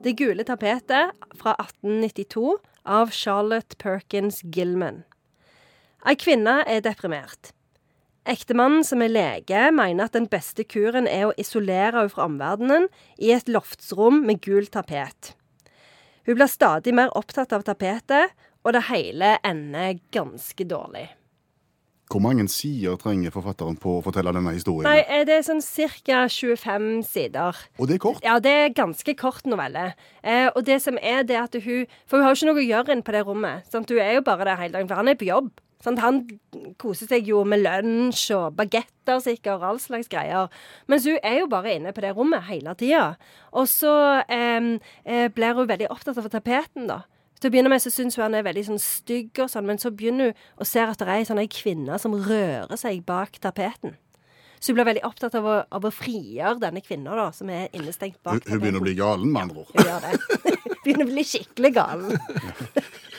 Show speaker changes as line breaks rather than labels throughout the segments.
Det gule tapetet fra 1892 av Charlotte Perkins Gilman. Ei kvinne er deprimert. Ektemannen, som er lege, mener at den beste kuren er å isolere henne fra omverdenen i et loftsrom med gult tapet. Hun blir stadig mer opptatt av tapetet, og det hele ender ganske dårlig.
Hvor mange sider trenger forfatteren på å fortelle denne historien?
Nei, eh, det er sånn ca. 25 sider.
Og det er kort?
Ja, det er ganske kort novelle. Eh, og det som er det at hun For hun har jo ikke noe å gjøre inne på det rommet. Sant? Hun er jo bare der hele dagen, for han er på jobb. Sant? Han koser seg jo med lunsj og bagetter sikkert og all slags greier. Mens hun er jo bare inne på det rommet hele tida. Og så eh, eh, blir hun veldig opptatt av tapeten, da. Til å begynne med så syns hun han er veldig sånn stygg, og sånn, men så begynner hun å se at det er ei sånn kvinne som rører seg bak tapeten. Så hun blir veldig opptatt av å, av å frigjøre denne kvinna, da, som er innestengt bak
Hun, hun begynner å bli galen, med andre ord.
Hun gjør det. begynner å bli skikkelig galen.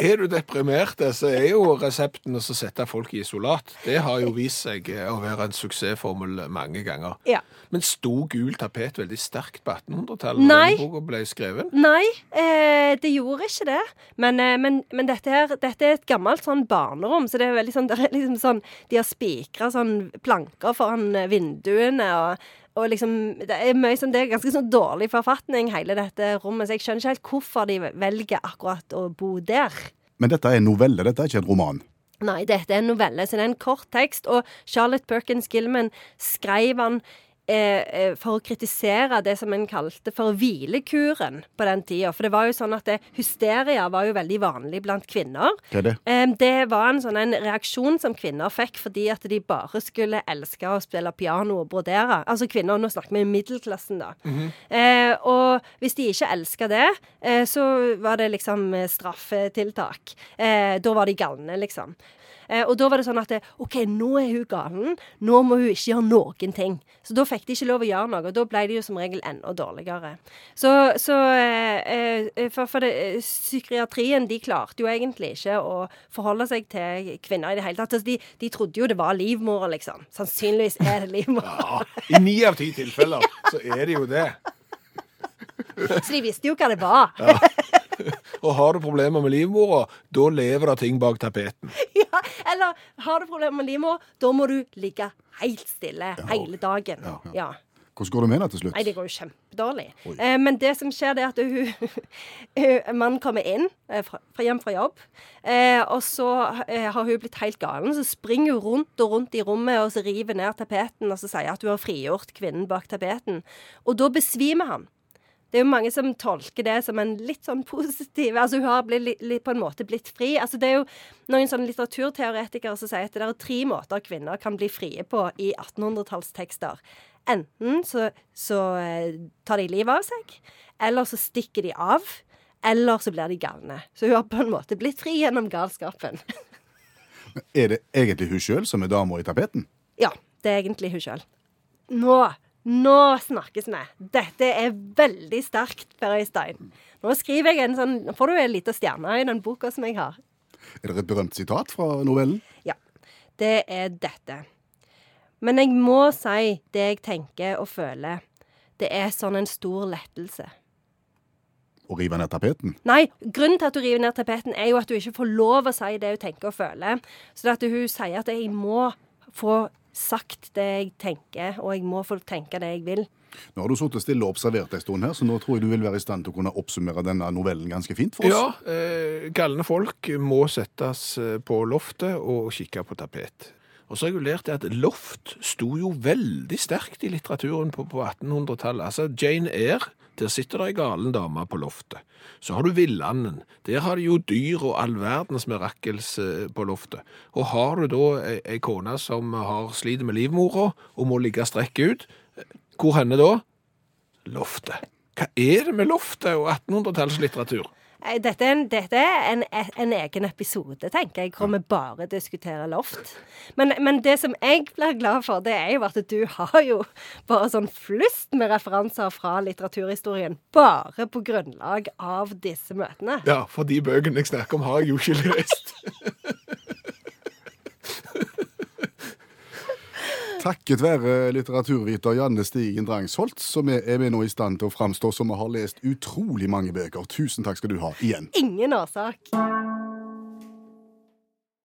Er du deprimert, så er jo resepten å sette folk i isolat. Det har jo vist seg å være en suksessformel mange ganger.
Ja.
Men sto gul tapet veldig sterkt på 1800-tallet
Nei.
da boka ble skrevet?
Nei, eh, det gjorde ikke det. Men, eh, men, men dette, her, dette er et gammelt sånn barnerom, så det er veldig sånn, er liksom sånn De har spikra sånn planker foran eh, vinduene og og liksom, Det er mye sånn, det er ganske sånn dårlig forfatning, hele dette rommet. Så jeg skjønner ikke helt hvorfor de velger akkurat å bo der.
Men dette er en novelle, dette er ikke en roman.
Nei, dette er en novelle, så det er en kort tekst. Og Charlotte Perkins Gilman skrev han eh, eh, for å kritisere det som en kalte for hvilekuren på den tida. For det var jo sånn at det, hysteria var jo veldig vanlig blant kvinner.
Hva er det?
Eh, det var en sånn en reaksjon som kvinner fikk fordi at de bare skulle elske å spille piano og brodere. Altså kvinner, nå snakker vi middelklassen, da. eh, og hvis de ikke elska det, eh, så var det liksom eh, straffetiltak. Eh, da var de galne, liksom. Eh, og da var det sånn at OK, nå er hun galen. Nå må hun ikke gjøre noen ting. Så da fikk de ikke lov å gjøre noe, og da ble de jo som regel enda dårligere. Så, så eh, eh, For, for det, psykiatrien, de klarte jo egentlig ikke å forholde seg til kvinner i det hele tatt. Altså, de, de trodde jo det var livmora, liksom. Sannsynligvis er det livmora.
Ja, I ni av ti tilfeller så er det jo det.
Så de visste jo hva det var.
Og har du problemer med livmora, da lever det ting bak tapeten.
Ja, eller har du problemer med livmora, da må du ligge helt stille hele dagen.
Ja, ja.
Ja.
Hvordan går det med henne til slutt?
Nei, det går jo kjempedårlig. Eh, men det som skjer, det er at hun, hun Mannen kommer inn eh, fra hjem fra jobb, eh, og så eh, har hun blitt helt galen. Så springer hun rundt og rundt i rommet og så river ned tapeten og så sier at hun har frigjort kvinnen bak tapeten. Og da besvimer han. Det er jo mange som tolker det som en litt sånn positiv Altså hun har blitt, li- li- på en måte blitt fri. Altså Det er jo noen sånne litteraturteoretikere som sier at det er tre måter kvinner kan bli frie på i 1800-tallstekster. Enten så, så eh, tar de livet av seg, eller så stikker de av, eller så blir de galne. Så hun har på en måte blitt fri gjennom galskapen.
Er det egentlig hun sjøl som er dama i tapeten?
Ja, det er egentlig hun sjøl. Nå nå snakkes vi. Dette er veldig sterkt, Per Øystein. Nå skriver jeg en sånn Nå får du en liten stjerne i den boka som jeg har.
Er det et berømt sitat fra novellen?
Ja. Det er dette. Men jeg må si det jeg tenker og føler. Det er sånn en stor lettelse.
Å rive ned tapeten?
Nei, grunnen til at du river ned tapeten, er jo at du ikke får lov å si det hun tenker og føler. Så det at hun sier at jeg må få sagt det jeg tenker, og jeg må få tenke det jeg vil.
Nå har du sittet stille og observert en stund her, så nå tror jeg du vil være i stand til å kunne oppsummere denne novellen ganske fint for oss.
Ja, eh, galne folk må settes eh, på loftet og kikke på tapet. Og så har jeg jo lært at loft sto jo veldig sterkt i litteraturen på, på 1800-tallet. Altså Jane Eyre, der sitter det ei galen dame på loftet. Så har du Villanden. Der har de jo dyr og all verdens mirakels eh, på loftet. Og har du da ei, kone som har sliter med livmora og må ligge strekk ut, eh, hvor henne da? Loftet. Hva er det med loftet og 1800-tallslitteratur?
Eh, Dette er, en, dette er en, en egen episode, tenker jeg, hvor vi bare diskuterer loft. Men, men det som jeg blir glad for, det er jo at du har jo bare sånn flust med referanser fra litteraturhistorien bare på grunnlag av disse møtene.
Ja, for de bøkene jeg snakker om, har jeg jo ikke lest.
Takket være litteraturviter Janne Stigen Drangsholt, så er vi nå i stand til å framstå som vi har lest utrolig mange bøker. Tusen takk skal du ha igjen.
Ingen årsak.